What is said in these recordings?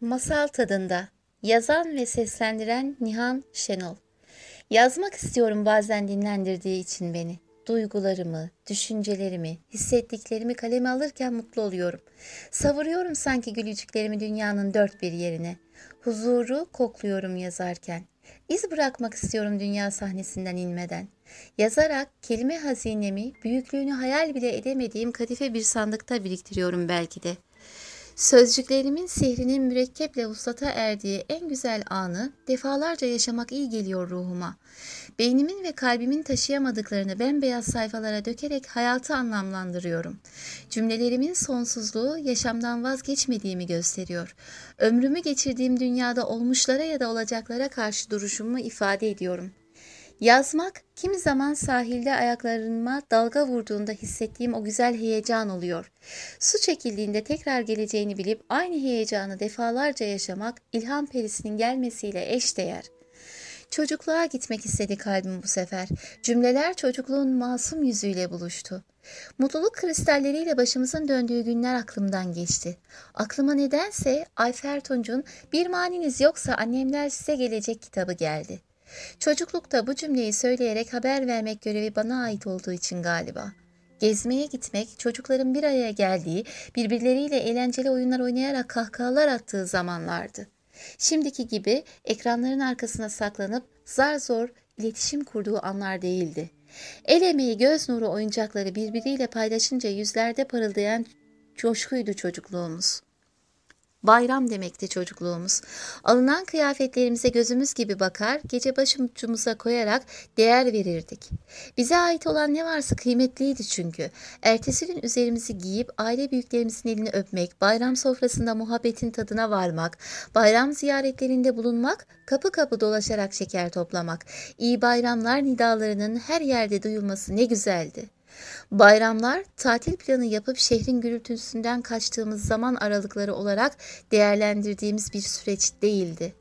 Masal tadında yazan ve seslendiren Nihan Şenol. Yazmak istiyorum bazen dinlendirdiği için beni. Duygularımı, düşüncelerimi, hissettiklerimi kaleme alırken mutlu oluyorum. Savuruyorum sanki gülücüklerimi dünyanın dört bir yerine. Huzuru kokluyorum yazarken. İz bırakmak istiyorum dünya sahnesinden inmeden. Yazarak kelime hazinemi, büyüklüğünü hayal bile edemediğim kadife bir sandıkta biriktiriyorum belki de.'' Sözcüklerimin sihrinin mürekkeple vuslata erdiği en güzel anı defalarca yaşamak iyi geliyor ruhuma. Beynimin ve kalbimin taşıyamadıklarını bembeyaz sayfalara dökerek hayatı anlamlandırıyorum. Cümlelerimin sonsuzluğu yaşamdan vazgeçmediğimi gösteriyor. Ömrümü geçirdiğim dünyada olmuşlara ya da olacaklara karşı duruşumu ifade ediyorum. Yazmak kimi zaman sahilde ayaklarıma dalga vurduğunda hissettiğim o güzel heyecan oluyor. Su çekildiğinde tekrar geleceğini bilip aynı heyecanı defalarca yaşamak ilham perisinin gelmesiyle eşdeğer. Çocukluğa gitmek istedi kalbim bu sefer. Cümleler çocukluğun masum yüzüyle buluştu. Mutluluk kristalleriyle başımızın döndüğü günler aklımdan geçti. Aklıma nedense Ayfer Tunç'un Bir Maniniz Yoksa Annemler Size Gelecek kitabı geldi. Çocuklukta bu cümleyi söyleyerek haber vermek görevi bana ait olduğu için galiba. Gezmeye gitmek, çocukların bir araya geldiği, birbirleriyle eğlenceli oyunlar oynayarak kahkahalar attığı zamanlardı. Şimdiki gibi ekranların arkasına saklanıp zar zor iletişim kurduğu anlar değildi. El emeği, göz nuru oyuncakları birbiriyle paylaşınca yüzlerde parıldayan coşkuydu çocukluğumuz. Bayram demekti çocukluğumuz. Alınan kıyafetlerimize gözümüz gibi bakar, gece başımıza koyarak değer verirdik. Bize ait olan ne varsa kıymetliydi çünkü. Ertesi gün üzerimizi giyip aile büyüklerimizin elini öpmek, bayram sofrasında muhabbetin tadına varmak, bayram ziyaretlerinde bulunmak, kapı kapı dolaşarak şeker toplamak, iyi bayramlar nidalarının her yerde duyulması ne güzeldi. Bayramlar tatil planı yapıp şehrin gürültüsünden kaçtığımız zaman aralıkları olarak değerlendirdiğimiz bir süreç değildi.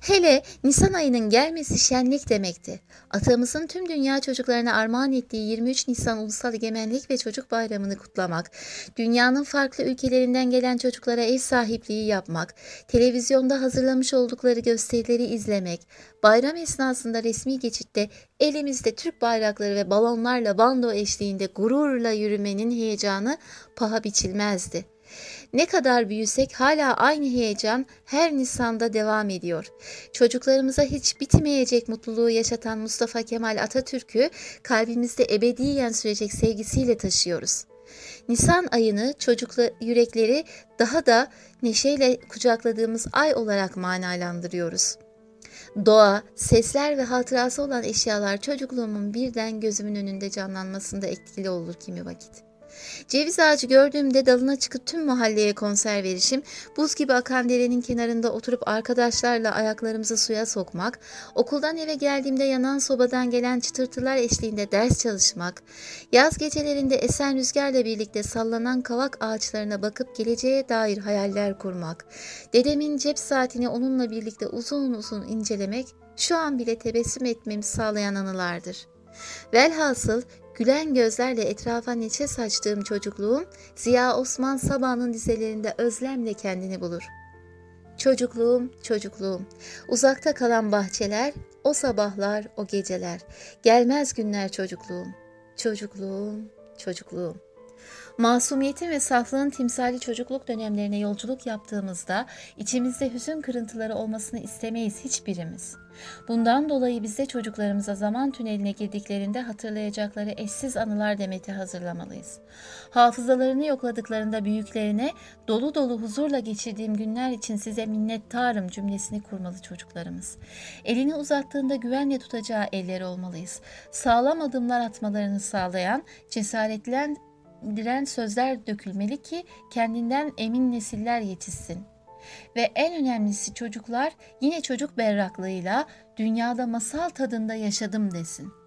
Hele Nisan ayının gelmesi şenlik demekti. Atamızın tüm dünya çocuklarına armağan ettiği 23 Nisan Ulusal Egemenlik ve Çocuk Bayramı'nı kutlamak, dünyanın farklı ülkelerinden gelen çocuklara ev sahipliği yapmak, televizyonda hazırlamış oldukları gösterileri izlemek, bayram esnasında resmi geçitte elimizde Türk bayrakları ve balonlarla bando eşliğinde gururla yürümenin heyecanı paha biçilmezdi. Ne kadar büyüsek hala aynı heyecan her Nisan'da devam ediyor. Çocuklarımıza hiç bitmeyecek mutluluğu yaşatan Mustafa Kemal Atatürk'ü kalbimizde ebediyen sürecek sevgisiyle taşıyoruz. Nisan ayını çocukla yürekleri daha da neşeyle kucakladığımız ay olarak manalandırıyoruz. Doğa, sesler ve hatırası olan eşyalar çocukluğumun birden gözümün önünde canlanmasında etkili olur kimi vakit. Ceviz ağacı gördüğümde dalına çıkıp tüm mahalleye konser verişim, buz gibi akan derenin kenarında oturup arkadaşlarla ayaklarımızı suya sokmak, okuldan eve geldiğimde yanan sobadan gelen çıtırtılar eşliğinde ders çalışmak, yaz gecelerinde esen rüzgarla birlikte sallanan kavak ağaçlarına bakıp geleceğe dair hayaller kurmak, dedemin cep saatini onunla birlikte uzun uzun incelemek, şu an bile tebessüm etmemi sağlayan anılardır. Velhasıl Gülen gözlerle etrafa neçe saçtığım çocukluğum Ziya Osman Sabah'ın dizelerinde özlemle kendini bulur. Çocukluğum, çocukluğum, uzakta kalan bahçeler, o sabahlar, o geceler, gelmez günler çocukluğum, çocukluğum, çocukluğum. Masumiyetin ve saflığın timsali çocukluk dönemlerine yolculuk yaptığımızda içimizde hüzün kırıntıları olmasını istemeyiz hiçbirimiz. Bundan dolayı biz de çocuklarımıza zaman tüneline girdiklerinde hatırlayacakları eşsiz anılar demeti hazırlamalıyız. Hafızalarını yokladıklarında büyüklerine dolu dolu huzurla geçirdiğim günler için size minnettarım cümlesini kurmalı çocuklarımız. Elini uzattığında güvenle tutacağı eller olmalıyız. Sağlam adımlar atmalarını sağlayan, cesaretlen diren sözler dökülmeli ki kendinden emin nesiller yetişsin. Ve en önemlisi çocuklar yine çocuk berraklığıyla dünyada masal tadında yaşadım desin.''